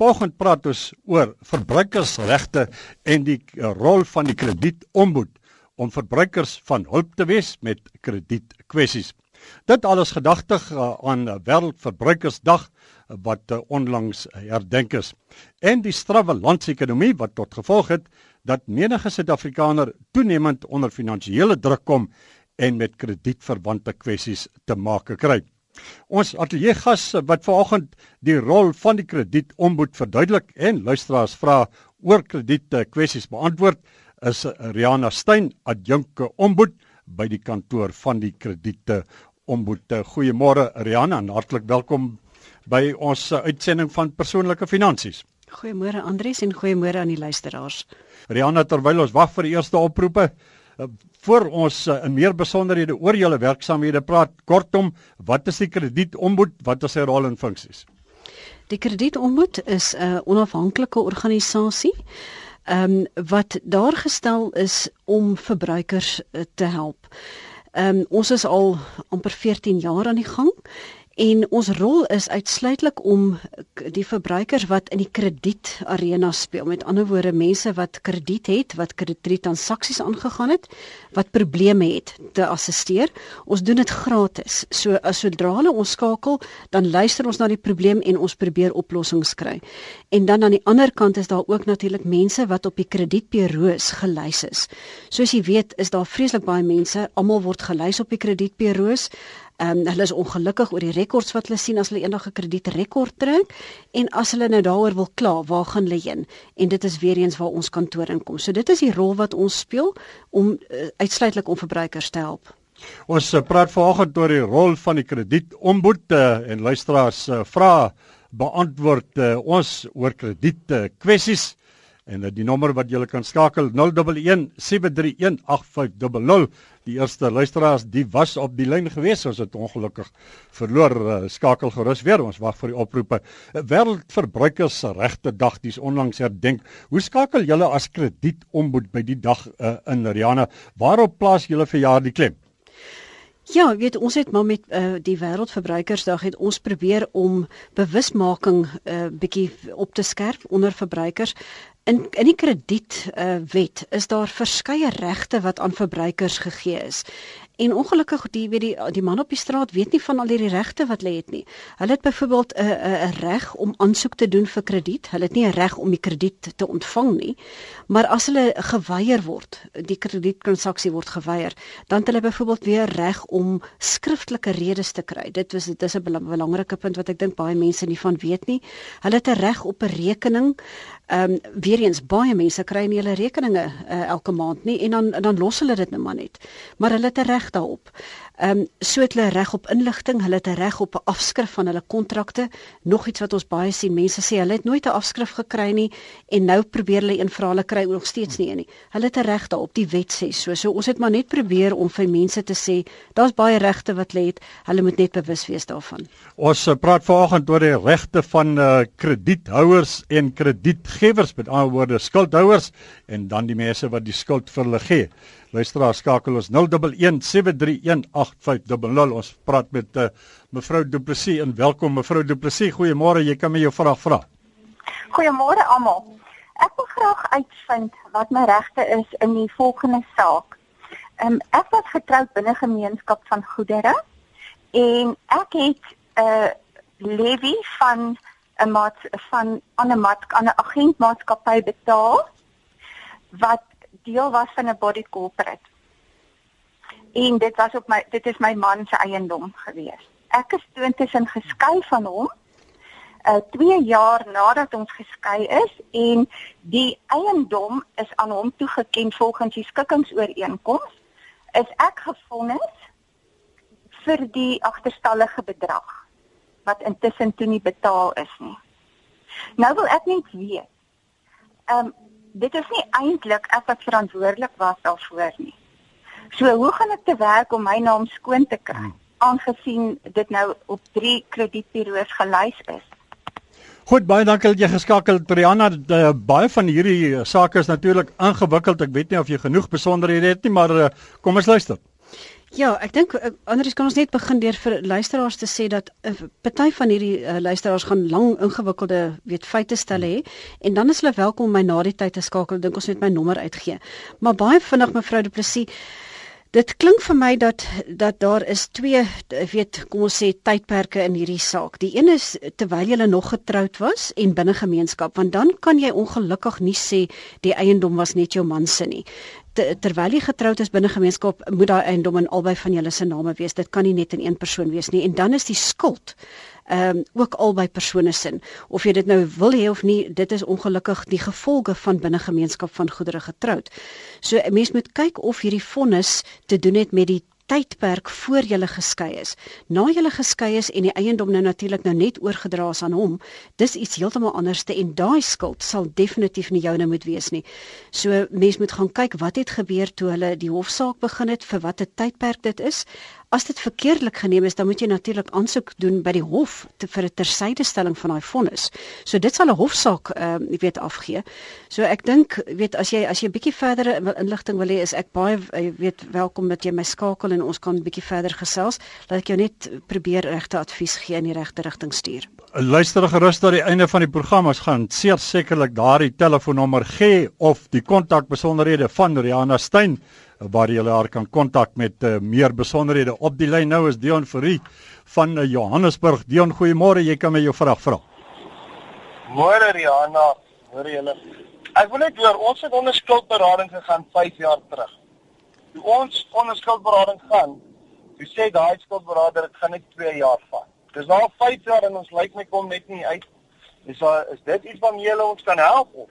Volgende praat ons oor verbruikersregte en die rol van die kredieombud om verbruikers van hulp te wees met kredietkwessies. Dit alles gedagtig uh, aan Wêreldverbruikersdag uh, wat uh, onlangs herdenk is en die strawwe landsekonomie wat tot gevolg het dat menige Suid-Afrikaner toenemend onder finansiële druk kom en met kredietverwante kwessies te maak kry. Ons ateljee gas wat vanoggend die rol van die kredieombud verduidelik en luisteraars vra oor krediet kwessies beantwoord is Riana Stein, adjunke ombud by die kantoor van die krediete ombud. Goeiemôre Riana en hartlik welkom by ons uitsending van persoonlike finansies. Goeiemôre Andries en goeiemôre aan die luisteraars. Riana, terwyl ons wag vir die eerste oproepe, voor ons in meer besonderhede oor julle werksamehede praat, kortom, wat is die kredietombud? Wat is sy rol en funksies? Die kredietombud is 'n uh, onafhanklike organisasie ehm um, wat daar gestel is om verbruikers uh, te help. Ehm um, ons is al amper 14 jaar aan die gang En ons rol is uitsluitlik om die verbruikers wat in die kredietarena speel, met ander woorde mense wat krediet het, wat kredietransaksies aangegaan het, wat probleme het, te assisteer. Ons doen dit gratis. So as sodra hulle ons skakel, dan luister ons na die probleem en ons probeer oplossings kry. En dan aan die ander kant is daar ook natuurlik mense wat op die kredietbureaus gelys is. Soos jy weet, is daar vreeslik baie mense, almal word gelys op die kredietbureaus. Ehm um, hulle is ongelukkig oor die rekords wat hulle sien as hulle eendag 'n kredietrekord trek en as hulle nou daaroor wil kla, waar gaan hulle heen? En dit is weer eens waar ons kantoor inkom. So dit is die rol wat ons speel om uh, uitsluitlik om verbruikers te help. Ons uh, praat vanoggend oor die rol van die kredietombud uh, en luisteraars uh, vra beantwoord uh, ons oor krediet kwessies. En die nommer wat jy kan skakel 011 731 8500. Die eerste luisteraars, die was op die lyn gewees, ons het ongelukkig verloor. Uh, skakel gerus weer, ons wag vir die oproepe. Wêreldverbruikersregte dag, dis onlangs herdenk. Hoe skakel julle as kredieombud by die dag uh, in Riana? Waarop plaas julle vir jaar die klem? Ja, weet ons het maar met uh, die wêreldverbruikersdag het ons probeer om bewusmaking 'n uh, bietjie op te skerp onder verbruikers In in die krediet uh, wet is daar verskeie regte wat aan verbruikers gegee is. En ongelukkig die weet die die man op die straat weet nie van al hierdie regte wat hulle het nie. Hulle het byvoorbeeld 'n 'n 'n reg om aansoek te doen vir krediet. Hulle het nie 'n reg om die krediet te ontvang nie. Maar as hulle geweier word, die krediettransaksie word geweier, dan het hulle byvoorbeeld weer reg om skriftelike redes te kry. Dit was dit is 'n belangrike punt wat ek dink baie mense nie van weet nie. Hulle het 'n reg op 'n rekening Ehm um, weer eens baie mense kry nie hulle rekeninge uh, elke maand nie en dan dan los hulle dit net maar net. Maar hulle het reg daarop. Ehm um, so het hulle reg op inligting, hulle het reg op 'n afskrif van hulle kontrakte. Nog iets wat ons baie sien, mense sê hulle het nooit 'n afskrif gekry nie en nou probeer hulle een vra hulle kry nog steeds nie een nie. Hulle het reg daarop, die wet sê so. So ons het maar net probeer om vir mense te sê, daar's baie regte wat hulle het, hulle moet net bewus wees daarvan. Ons uh, praat vanoggend oor die regte van uh, krediethouers en kredietgewers, met ander woorde skuldhouers en dan die mense wat die skuld vir hulle gee. Luisteraar skakel ons 0117318500. Ons praat met uh, mevrou Du Plessis en welkom mevrou Du Plessis. Goeiemôre, jy kan my jou vraag vra. Goeiemôre almal. Ek wil graag uitvind wat my regte is in die volgende saak. Ehm um, ek was getroud binne gemeenskap van goedere en ek het 'n uh, levy van 'n maat van 'n maat aan 'n agentmaatskappy betaal wat deel was van 'n body corporate. En dit was op my dit is my man se eiendom gewees. Ek is toe intussen geskei van hom. Uh 2 jaar nadat ons geskei is en die eiendom is aan hom toegeken volgens die skikkingsooreenkoms, is ek gefonnis vir die agterstallige bedrag wat intussen toe nie betaal is nie. Nou wil ek net weet. Ehm um, dit is nie eintlik ek wat verantwoordelik was daarvoor nie. So hoe gaan ek te werk om my naam skoon te kry hmm. aangesien dit nou op 3 kredietbureaus gelys is? Goed, baie dankie dat jy geskakel het, Brianna. Baie van hierdie sake is natuurlik ingewikkeld. Ek weet nie of jy genoeg besonderhede het nie, maar uh, kom ons luister. Ja, ek dink uh, anders kan ons net begin deur vir luisteraars te sê dat 'n uh, party van hierdie uh, luisteraars gaan lang ingewikkelde weet feite stel hê en dan is hulle welkom om my na die tyd te skakel. Dink ons net my nommer uitgee. Maar baie vinnig mevrou Du Plessis Dit klink vir my dat dat daar is twee weet kom ons sê tydperke in hierdie saak. Die een is terwyl jy nog getroud was en binne gemeenskap, want dan kan jy ongelukkig nie sê die eiendom was net jou man se nie. Ter, terwyl jy getroud is binne gemeenskap, moet daai eiendom in albei van julle se name wees. Dit kan nie net in een persoon wees nie. En dan is die skuld ehm um, ook albei persone sin of jy dit nou wil hê of nie dit is ongelukkig die gevolge van binne gemeenskap van goedere getroud. So 'n mens moet kyk of hierdie vonnis te doen het met die tydperk voor jy geskei is. Na jy geskei is en die eiendom nou natuurlik nou net oorgedra is aan hom, dis iets heeltemal anderste en daai skuld sal definitief nie joune moet wees nie. So mens moet gaan kyk wat het gebeur toe hulle die hofsaak begin het vir watter tydperk dit is. As dit verkeerdelik geneem is, dan moet jy natuurlik aansoek doen by die hof te, vir 'n tersydestelling van daai vonnis. So dit sal 'n hofsaak, ehm, uh, weet, afgee. So ek dink, weet as jy as jy 'n bietjie verdere inligting wil hê, is ek baie weet welkom dat jy my skakel en ons kan 'n bietjie verder gesels. Laat ek jou net probeer regte advies gee in die regte rigting stuur. Luister gerus tot die einde van die program. Ons gaan seker sekerlik daardie telefoonnommer gee of die kontakbesonderhede van Riana Stein waar jy haar kan kontak met uh, meer besonderhede. Op die lyn nou is Dion Fourie van uh, Johannesburg. Dion, goeiemôre. Jy kan my jou vraag vra. Môre Rihanna, hoor julle. Ek wil net hoor, ons het onder skuldberading gegaan 5 jaar terug. Toe ons onder skuldberading gaan, jy sê daai skuldberader dit gaan net 2 jaar vat. Dis nou 5 jaar en ons lyk my kom net nie uit. Is daar is dit iets wat julle ons kan help of?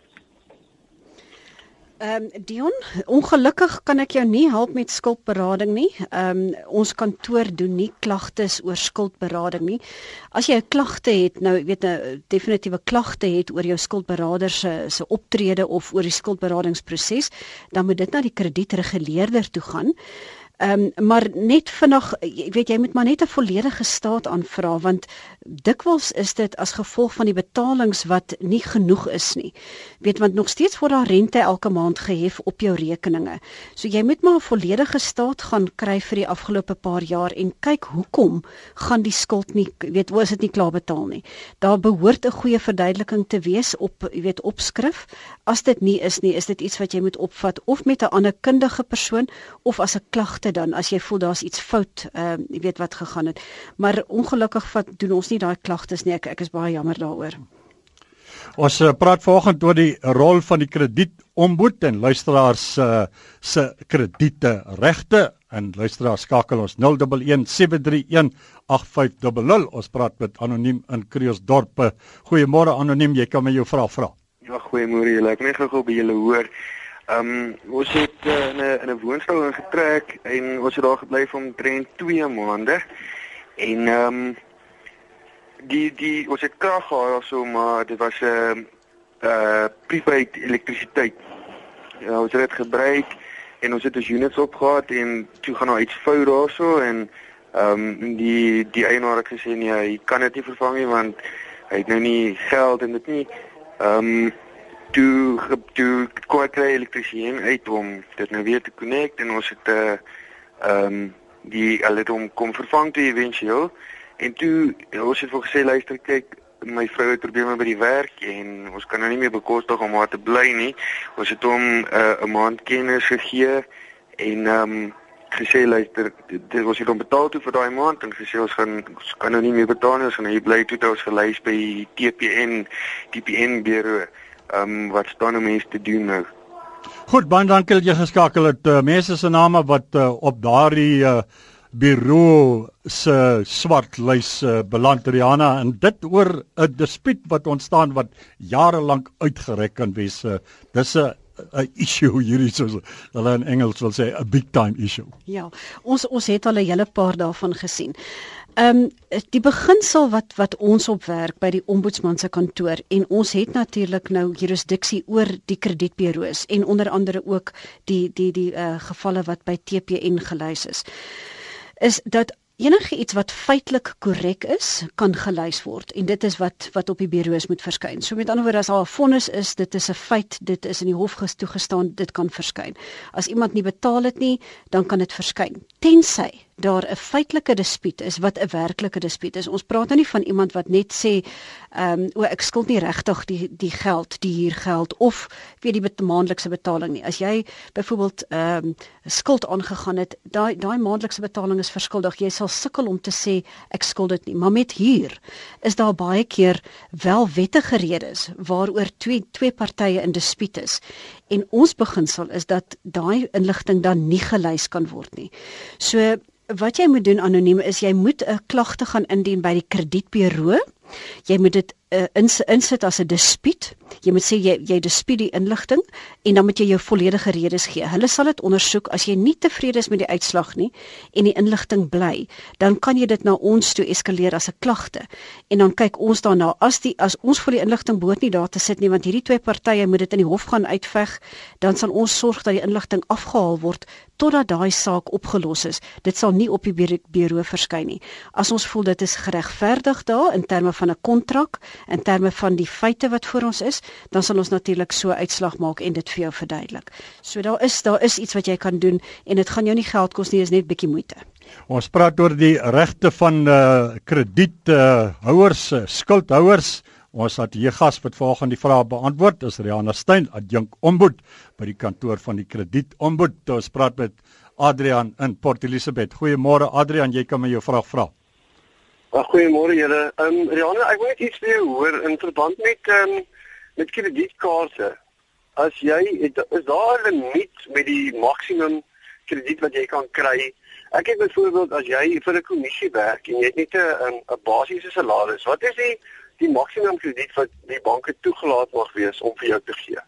Ehm um, Dion, ongelukkig kan ek jou nie help met skuldberading nie. Ehm um, ons kantoor doen nie klagtes oor skuldberading nie. As jy 'n klagte het, nou weet 'n definitiewe klagte het oor jou skuldberader se se optrede of oor die skuldberadingsproses, dan moet dit na die kredietreguleerder toe gaan. Ehm um, maar net vinnig, ek weet jy moet maar net 'n volledige staat aanvra want dikwels is dit as gevolg van die betalings wat nie genoeg is nie. Weet want nog steeds word daar rente elke maand gehef op jou rekeninge. So jy moet maar 'n volledige staat gaan kry vir die afgelope paar jaar en kyk hoekom gaan die skuld nie weet hoe is dit nie klaar betaal nie. Daar behoort 'n goeie verduideliking te wees op jy weet opskrif. As dit nie is nie, is dit iets wat jy moet opvat of met 'n ander kundige persoon of as 'n klagte klagte dan as jy voel daar's iets fout, ehm uh, jy weet wat gegaan het. Maar ongelukkig vat doen ons nie daai klagtes nie. Ek ek is baie jammer daaroor. Ons uh, praat vanoggend oor die rol van die kredietomboed en luisteraars uh, se krediete regte en luisteraars skakel ons 011 731 8500. Ons praat met anoniem in Kreeusdorp. Goeiemôre anoniem, jy kan my jou vraag vra. Ja, goeiemôre julle. Ek net gou by julle hoor. Ehm um, ons het uh, in 'n in 'n woonstel ingetrek en ons het daar gebly vir omtrent 2 maande. En ehm um, die die ons het krag gehad so maar dit was 'n uh, uh prepaid elektrisiteit. Ja, ons het dit gebruik en ons het ons units opgehad en toe gaan nou iets fout daarso en ehm um, die die eienaar het gesê nee, hy kan dit nie vervang nie want hy het nou nie geld en dit nie ehm um, toe toe kon ek kry elektriesien uit om dit nou weer te connect en ons het 'n uh, ehm um, die hulle het hom kom vervang toe eventueel. En toe ons het vir gesê luister kyk my vrou het probleme by die werk en ons kan nou nie meer bekostig om haar te bly nie. Ons het hom 'n uh, maand kennis gegee en ehm um, gesê luister dit was hier om betaal toe vir daai maand en gesê ons gaan ons kan nou nie meer betaal nie ons gaan hier bly toe ons gelys by TPN TPN bureau ehm um, wat staan om mense te doen nou. Goed, baie dankie dat jy geskakel het. Uh, mense se name wat uh, op daardie uh, bureau se swart lys uh, beland Rihanna en dit oor 'n dispuut wat ontstaan wat jare lank uitgerek kan wees. Uh, dis 'n 'n issue hierdie soos hulle in Engels wil sê 'n big time issue. Ja, ons ons het al 'n hele paar daarvan gesien. Ehm um, die beginsel wat wat ons op werk by die ombudsman se kantoor en ons het natuurlik nou jurisdiksie oor die kredietburo's en onder andere ook die die die uh, gevalle wat by TPN gelys is is dat enige iets wat feitelik korrek is, kan gelys word en dit is wat wat op die bureaus moet verskyn. So met ander woorde as daar 'n vonnis is, dit is 'n feit, dit is in die hof toegestaan, dit kan verskyn. As iemand nie betaal het nie, dan kan dit verskyn. Tensy daar 'n feitelike dispuut is wat 'n werklike dispuut is. Ons praat nou nie van iemand wat net sê ehm um, o ek skuld nie regtig die die geld, die huurgeld of weet die bet maandelikse betaling nie. As jy byvoorbeeld ehm um, skuld aangegaan het, daai daai maandelikse betaling is verskuldig. Jy sal sukkel om te sê ek skuld dit nie. Maar met huur is daar baie keer wel wettige redes waaroor twee twee partye in dispuut is. En ons beginsel is dat daai inligting dan nie gelys kan word nie. So wat jy moet doen anoniem is jy moet 'n klagte gaan indien by die kredietburo. Jy moet dit uh, ins, insit as 'n dispuut. Jy moet sê jy jy dispuut die inligting en dan moet jy jou volledige redes gee. Hulle sal dit ondersoek as jy nie tevrede is met die uitslag nie en die inligting bly, dan kan jy dit na ons toe eskaleer as 'n klagte. En dan kyk ons daarna as die as ons vir die inligting behoort nie daar te sit nie want hierdie twee partye moet dit in die hof gaan uitveg, dan sal ons sorg dat die inligting afgehaal word totdat daai saak opgelos is. Dit sal nie op die bureau verskyn nie. As ons voel dit is geregverdig daar in terme van 'n kontrak in terme van die feite wat voor ons is, dan sal ons natuurlik so uitslag maak en dit vir jou verduidelik. So daar is daar is iets wat jy kan doen en dit gaan jou nie geld kos nie, is net bietjie moeite. Ons praat oor die regte van uh krediethouers, uh, skuldhouers. Ons het hier gas wat volgens die vrae beantwoord. Dis Riana Stein, adjunk ombud by die kantoor van die kredietombud. Ons praat met Adrian in Port Elizabeth. Goeiemôre Adrian, jy kan my jou vraag vra. Ag goeiemôre julle. Ehm um, Rihanna, ek wil net iets vir jou hoor in verband met ehm um, met kredietkaarte. As jy het, is daar 'n limiet met die maksimum krediet wat jy kan kry? Ek het byvoorbeeld as jy vir 'n kommissie werk en jy het net 'n 'n basiese salaris, wat is die die maksimum krediet wat die banke toegelaat mag wees om vir jou te gee?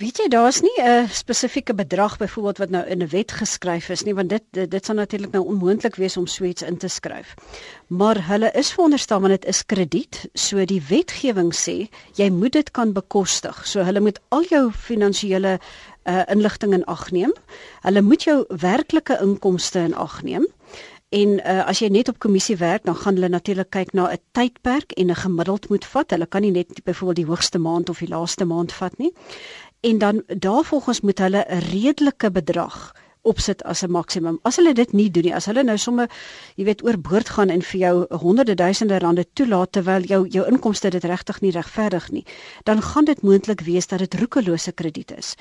Weet jy daar's nie 'n spesifieke bedrag byvoorbeeld wat nou in 'n wet geskryf is nie want dit dit, dit sal natuurlik nou onmoontlik wees om so iets in te skryf. Maar hulle is veronderstel want dit is krediet, so die wetgewing sê jy moet dit kan bekostig. So hulle moet al jou finansiële uh, inligting in ag neem. Hulle moet jou werklike inkomste in ag neem. En uh, as jy net op kommissie werk, dan gaan hulle natuurlik kyk na 'n tydperk en 'n gemiddeld moet vat. Hulle kan nie net byvoorbeeld die hoogste maand of die laaste maand vat nie en dan daarvolgens moet hulle 'n redelike bedrag opsit as 'n maksimum. As hulle dit nie doen nie, as hulle nou sommer jy weet oorboord gaan en vir jou honderde duisende rande toelaat terwyl jou jou inkomste dit regtig nie regverdig nie, dan gaan dit moontlik wees dat dit roekelose krediet is.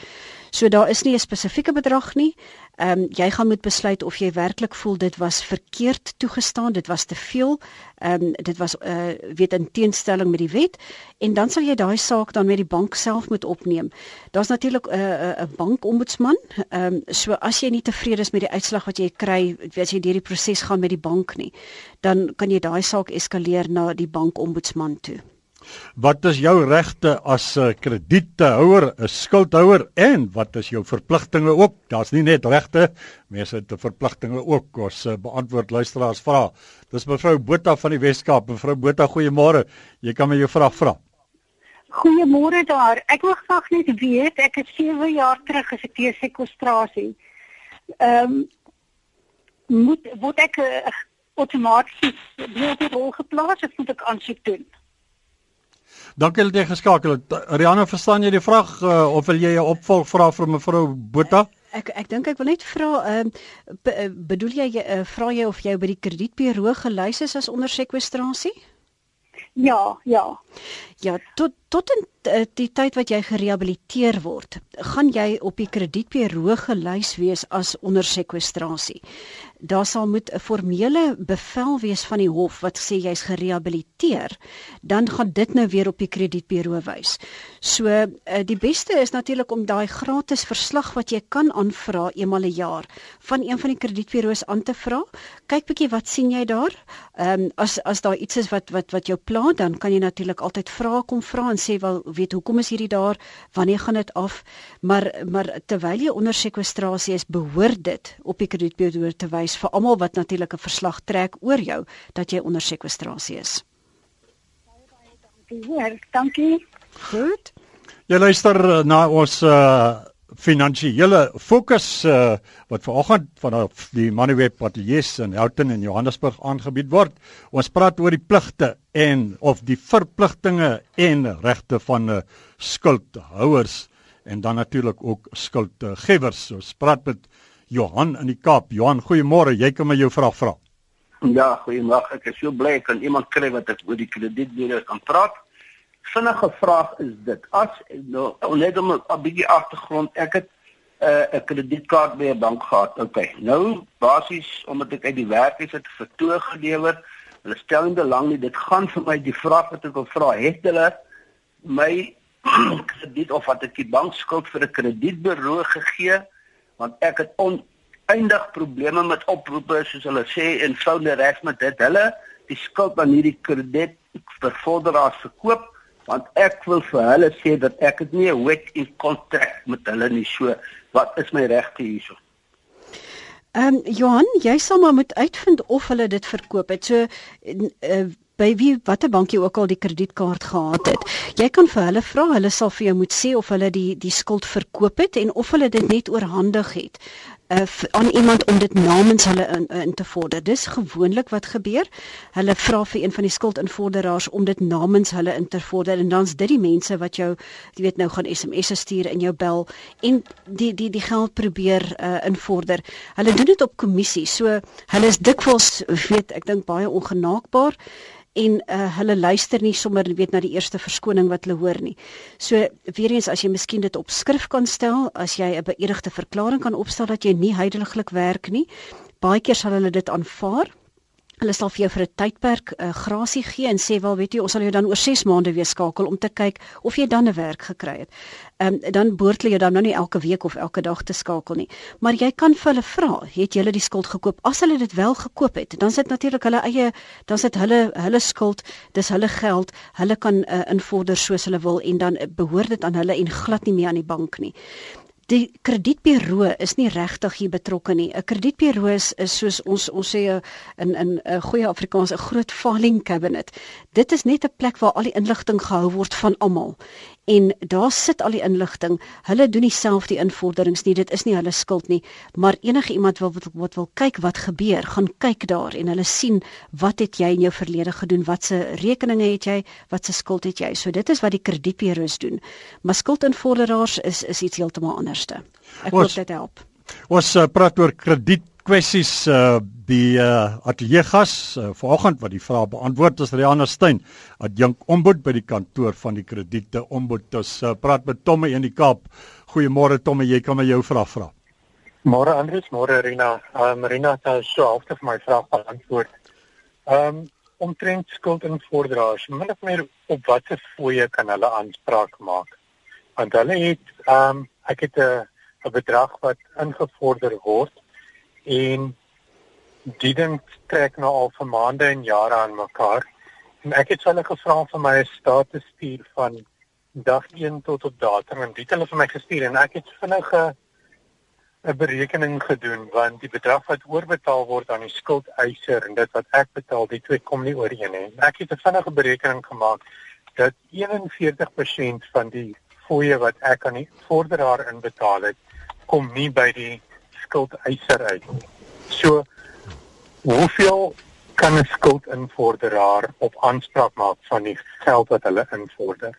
So daar is nie 'n spesifieke bedrag nie. Ehm um, jy gaan moet besluit of jy werklik voel dit was verkeerd toegestaan, dit was te veel. Ehm um, dit was uh weet in teenstelling met die wet en dan sal jy daai saak dan met die bank self moet opneem. Daar's natuurlik 'n uh, 'n uh, bankombudsman. Ehm um, so as jy nie tevrede is met die uitslag wat jy kry, as jy deur die proses gaan met die bank nie, dan kan jy daai saak eskaleer na die bankombudsman toe. Wat is jou regte as 'n krediethouer, 'n skuldhouer en wat is jou verpligtinge ook? Daar's nie net regte, mense het verpligtinge ook. Ons uh, beantwoord luisteraars vra. Dis mevrou Botha van die Weskaap. Mevrou Botha, goeiemôre. Jy kan my jou vraag vra. Goeiemôre daar. Ek wil graag net weet, ek het 7 jaar terug geseker sekwestrasie. Ehm um, moet word ek uh, outomaties deur die rol geplaas of moet ek aansoek doen? Dankie dat jy geskakel het. Rihanna, verstaan jy die vraag uh, of wil jy 'n opvolg vra vir mevrou Botha? Ek ek dink ek wil net vra ehm uh, be, bedoel jy uh, vra jy of jy by die kredietburo gelys is as onder sekwestrasie? Ja, ja. Ja, tot tot in uh, die tyd wat jy gerehabiliteer word, gaan jy op die kredietburo gelys wees as onder sekwestrasie daar sal moet 'n formele bevel wees van die hof wat sê jy's gerehabiliteer, dan gaan dit nou weer op die kredietburo wys. So uh, die beste is natuurlik om daai gratis verslag wat jy kan aanvra eenmal 'n jaar van een van die kredietburo's aan te vra. Kyk bietjie wat sien jy daar? Ehm um, as as daar iets is wat wat wat jou pla, dan kan jy natuurlik altyd vra kom vra en sê wel weet hoekom is hierdie daar? Wanneer gaan dit af? Maar maar terwyl jy onder sekwestrasie is, behoort dit op die kredietburo te wys vir almal wat natuurlik 'n verslag trek oor jou dat jy onder sekwestrasie is. Baie dankie. Goed. Jy luister uh, na ons uh finansiële fokus uh, wat vanoggend vanaf die Moneyweb Ateljees in Houghton in Johannesburg aangebied word. Ons praat oor die pligte en of die verpligtinge en regte van uh, skuldhouers en dan natuurlik ook skuldgewers. Ons praat met Johan in die Kaap. Johan, goeiemôre. Jy kan my jou vraag vra. Ja, goeiemôre. Ek is so bly ek kan iemand kry wat ek oor die kredietbureau kan praat vinnige vraag is dit. As nou net om 'n bietjie agtergrond, ek het uh, 'n kredietkaart by 'n bank gehad. Okay. Nou basies omdat ek uit die werk is het vertoog gelewer. Hulle stel nie belang nie. Dit gaan vir my die vraag wat ek wil vra, het hulle my krediet of wat ek die bank skuld vir 'n kredietbureau gegee want ek het oneindig probleme met oproepe soos hulle sê en foute regs met dit. Hulle die skuld aan hierdie krediet vervorderaars verkoop want ek wil vir hulle sê dat ek het nie 'n wet in kontrak met hulle nie so wat is my regte hierso Ehm um, Johan, jy sal maar moet uitvind of hulle dit verkoop het. So uh, by wie watter bank jy ook al die kredietkaart gehad het. Jy kan vir hulle vra, hulle sal vir jou moet sê of hulle die die skuld verkoop het en of hulle dit net oorhandig het uh, aan iemand om dit namens hulle in, in te vorder. Dis gewoonlik wat gebeur. Hulle vra vir een van die skuldinvorderaars om dit namens hulle in te vorder en dan's dit die mense wat jou jy weet nou gaan SMS'e stuur en jou bel en die die die geld probeer uh, invorder. Hulle doen dit op kommissie. So hulle is dikwels weet ek dink baie ongenaakbaar en uh, hulle luister nie sommer weet na die eerste verskoning wat hulle hoor nie. So weer eens as jy miskien dit op skrif kan stel, as jy 'n beëdigde verklaring kan opstel dat jy nie heiliglik werk nie, baie keer sal hulle dit aanvaar. Hulle sal vir jou vir 'n tydperk 'n uh, grasie gee en sê wel weet jy ons sal jou dan oor 6 maande weer skakel om te kyk of jy dan 'n werk gekry het. Ehm um, dan behoort jy dan nou nie elke week of elke dag te skakel nie. Maar jy kan vir hulle vra, het jy die skuld gekoop? As hulle dit wel gekoop het, dan sit natuurlik hulle eie dan sit hulle hulle skuld, dis hulle geld. Hulle kan uh, invorder soos hulle wil en dan uh, behoort dit aan hulle en glad nie meer aan die bank nie die kredietburo is nie regtig hier betrokke nie. 'n Kredietburo is, is soos ons ons sê in in 'n goeie Afrikaans 'n groot filing cabinet. Dit is net 'n plek waar al die inligting gehou word van almal en daar sit al die inligting. Hulle doen nie self die invorderings nie. Dit is nie hulle skuld nie, maar enige iemand wil wat, wat wil kyk wat gebeur, gaan kyk daar en hulle sien wat het jy in jou verlede gedoen? Watse rekeninge het jy? Watse skuld het jy? So dit is wat die kredietburo's doen. Maar skuldinvorderaars is is iets heeltemal anderste. Ek hoop dit help. Ons uh, praat oor krediet kwessies uh die uh ateljee gas uh, vanoggend wat die vrae beantwoord is. Riana Stein adjunk ombud by die kantoor van die krediete ombud ons uh, praat met Tomme in die Kaap. Goeiemôre Tomme jy kan my jou vraag vra. Môre Andries môre Rina. Uh Marina het so halfte vir my vraag beantwoord. Um omtrent skuld en voordraers min of meer op watter fooie kan hulle aanspraak maak? Want hulle het um ek het 'n 'n bedrag wat ingevorder word en die ding trek nou al vir maande en jare aan mekaar. En ek het hulle gevra vir my status stuur van dag 1 tot op datum en dit hulle vir my gestuur en ek het vinnig 'n berekening gedoen want die bedrag wat oorbetaal word aan die skuldeiser en dit wat ek betaal, die twee kom nie ooreen nie. Ek het 'n vinnige berekening gemaak dat 41% van die fooie wat ek aan die vorderaar inbetaal het, kom nie by die skuldeiser uit. So hoeveel kan 'n skuldinvorderaar op aanspraak maak van die geld wat hulle invorder?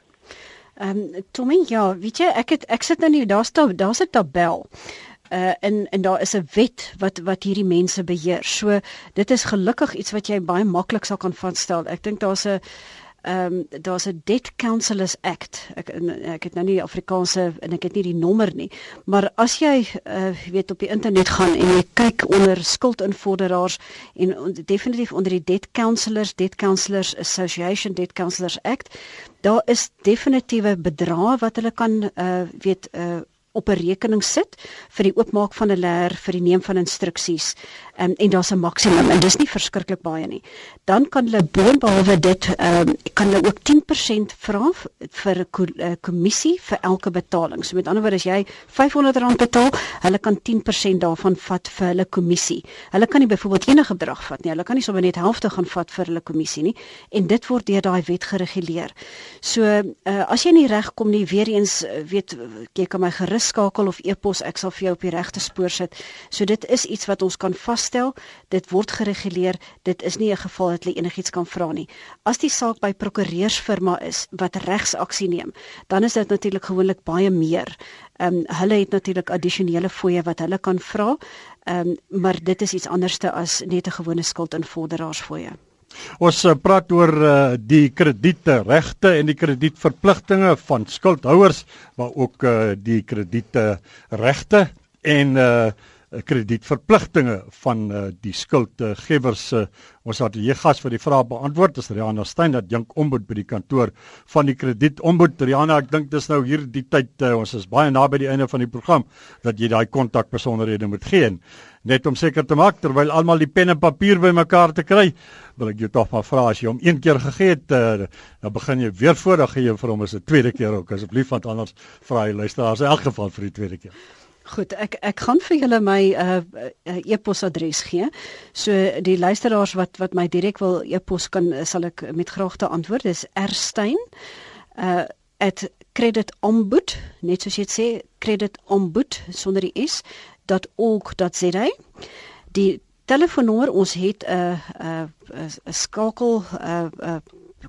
Ehm um, Tommy, ja, weet jy, ek het ek sit nou nie daar's daar daar's 'n tabel. Uh en en daar is 'n wet wat wat hierdie mense beheer. So dit is gelukkig iets wat jy baie maklik sal kan vasstel. Ek dink daar's 'n ehm um, daar's 'n Debt Counsellors Act. Ek ek het nou nie die Afrikaanse en ek het nie die nommer nie, maar as jy uh weet op die internet gaan en jy kyk onder skuldinvorderaars en on, definitief onder die Debt Counsellors, Debt Counsellors Association, Debt Counsellors Act, daar is definitiewe bedrae wat hulle kan uh weet uh op 'n rekening sit vir die oopmaak van 'n leer vir die neem van instruksies. um, en daar's 'n maksimum en dis nie verskriklik baie nie. Dan kan hulle boonbehalwe dit um, kan hulle ook 10% vra vir 'n kommissie vir elke betaling. So met ander woorde as jy R500 betaal, hulle kan 10% daarvan vat vir hulle kommissie. Hulle kan nie byvoorbeeld enige bedrag vat nie. Hulle kan nie sommer net helfte gaan vat vir hulle kommissie nie en dit word deur daai wet gereguleer. So uh, as jy nie reg kom nie, weer eens weet jy kan my gerus skakel of e-pos, ek sal vir jou op die regte spoor sit. So dit is iets wat ons kan vasstel. Dit word gereguleer. Dit is nie 'n geval dat hulle enigiets kan vra nie. As die saak by prokureursfirma is wat regsaksie neem, dan is dit natuurlik gewoonlik baie meer. Ehm um, hulle het natuurlik addisionele fooie wat hulle kan vra. Ehm um, maar dit is iets anderste as net 'n gewone skuldinvorderaarsfooie. Ons uh, praat oor uh, die krediete regte en die kredietverpligtinge van skuldhouers, maar ook uh, die krediete regte en uh, kredietverpligtinge van uh, die skuldgewers. Uh, ons het hier gas vir die vrae beantwoord. Dis Riana Stein dat jink ombud by die kantoor van die kredieombud. Riana, ek dink dis nou hier die tyd uh, ons is baie naby die einde van die program dat jy daai kontak besonderhede moet gee. Net om seker te maak terwyl almal die pen en papier bymekaar te kry, wil ek jou tog maar vra as jy hom een keer gegee het, uh, dan begin jy weer voordat jy vir hom as 'n tweede keer ook asseblief want anders vra hy luisteraars in elk geval vir die tweede keer. Goed, ek ek gaan vir julle my uh, e-posadres gee. So die luisteraars wat wat my direk wil e-pos kan sal ek met graagte antwoord. Dis rstein uh at creditombud, net soos jy sê, creditombud sonder die s .org.za. Die telefoonnommer ons het 'n 'n 'n skakel 'n 'n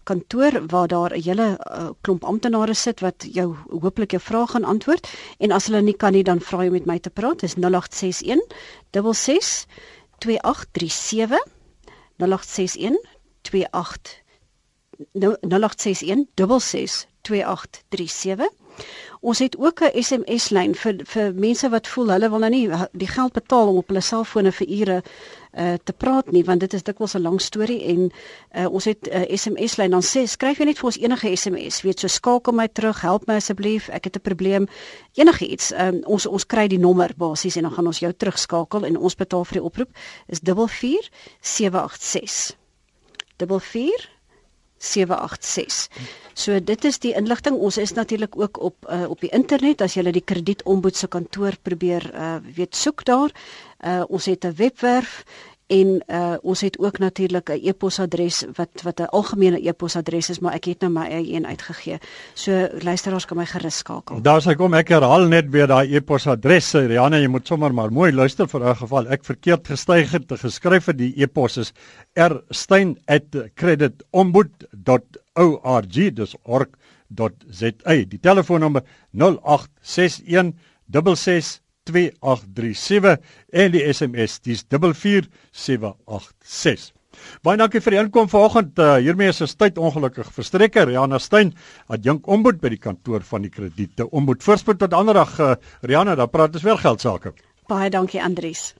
kantoor waar daar 'n hele uh, klomp amptenare sit wat jou hooplik jou vrae gaan antwoord en as hulle nie kan nie dan vra jy met my te praat dis 0861 66 2837 0861 28 0861 66 2837 Ons het ook 'n SMS lyn vir vir mense wat voel hulle wil nou nie die geld betaal om op hulle selfone vir ure uh te praat nie want dit is dikwels 'n lang storie en uh ons het 'n uh, SMS lyn dan sê skryf jy net vir ons enige SMS weet so skakel my terug help my asseblief ek het 'n probleem. Enige iets um, ons ons kry die nommer basies en dan gaan ons jou terugskakel en ons betaal vir die oproep is 44786 44 786. So dit is die inligting. Ons is natuurlik ook op uh, op die internet as jy die kredietombud se kantoor probeer uh, weet soek daar. Uh, ons het 'n webwerf en uh, ons het ook natuurlik 'n e-posadres wat wat 'n algemene e-posadres is, maar ek het nou my eie een uitgegee. So luisteraars kan my gerus skakel. Daar sê kom ek herhaal net weer daai e-posadres. Rianne, jy moet sommer maar mooi luister vir 'n geval ek verkeerd gestyg het te geskryf het die e-pos is rstein@creditombud.org dis org.za. Die telefoonnommer 0861 66 2837 en die SMS dis 44786. Baie dankie vir die inkom vanoggend. Uh, hiermee is ons tyd ongelukkig verstrekker. Riana Stein, adjunk ombud by die kantoor van die krediete. Ombud voorspoed tot ander dag. Uh, Riana, dan praat ons weer geld sake. Baie dankie Andries.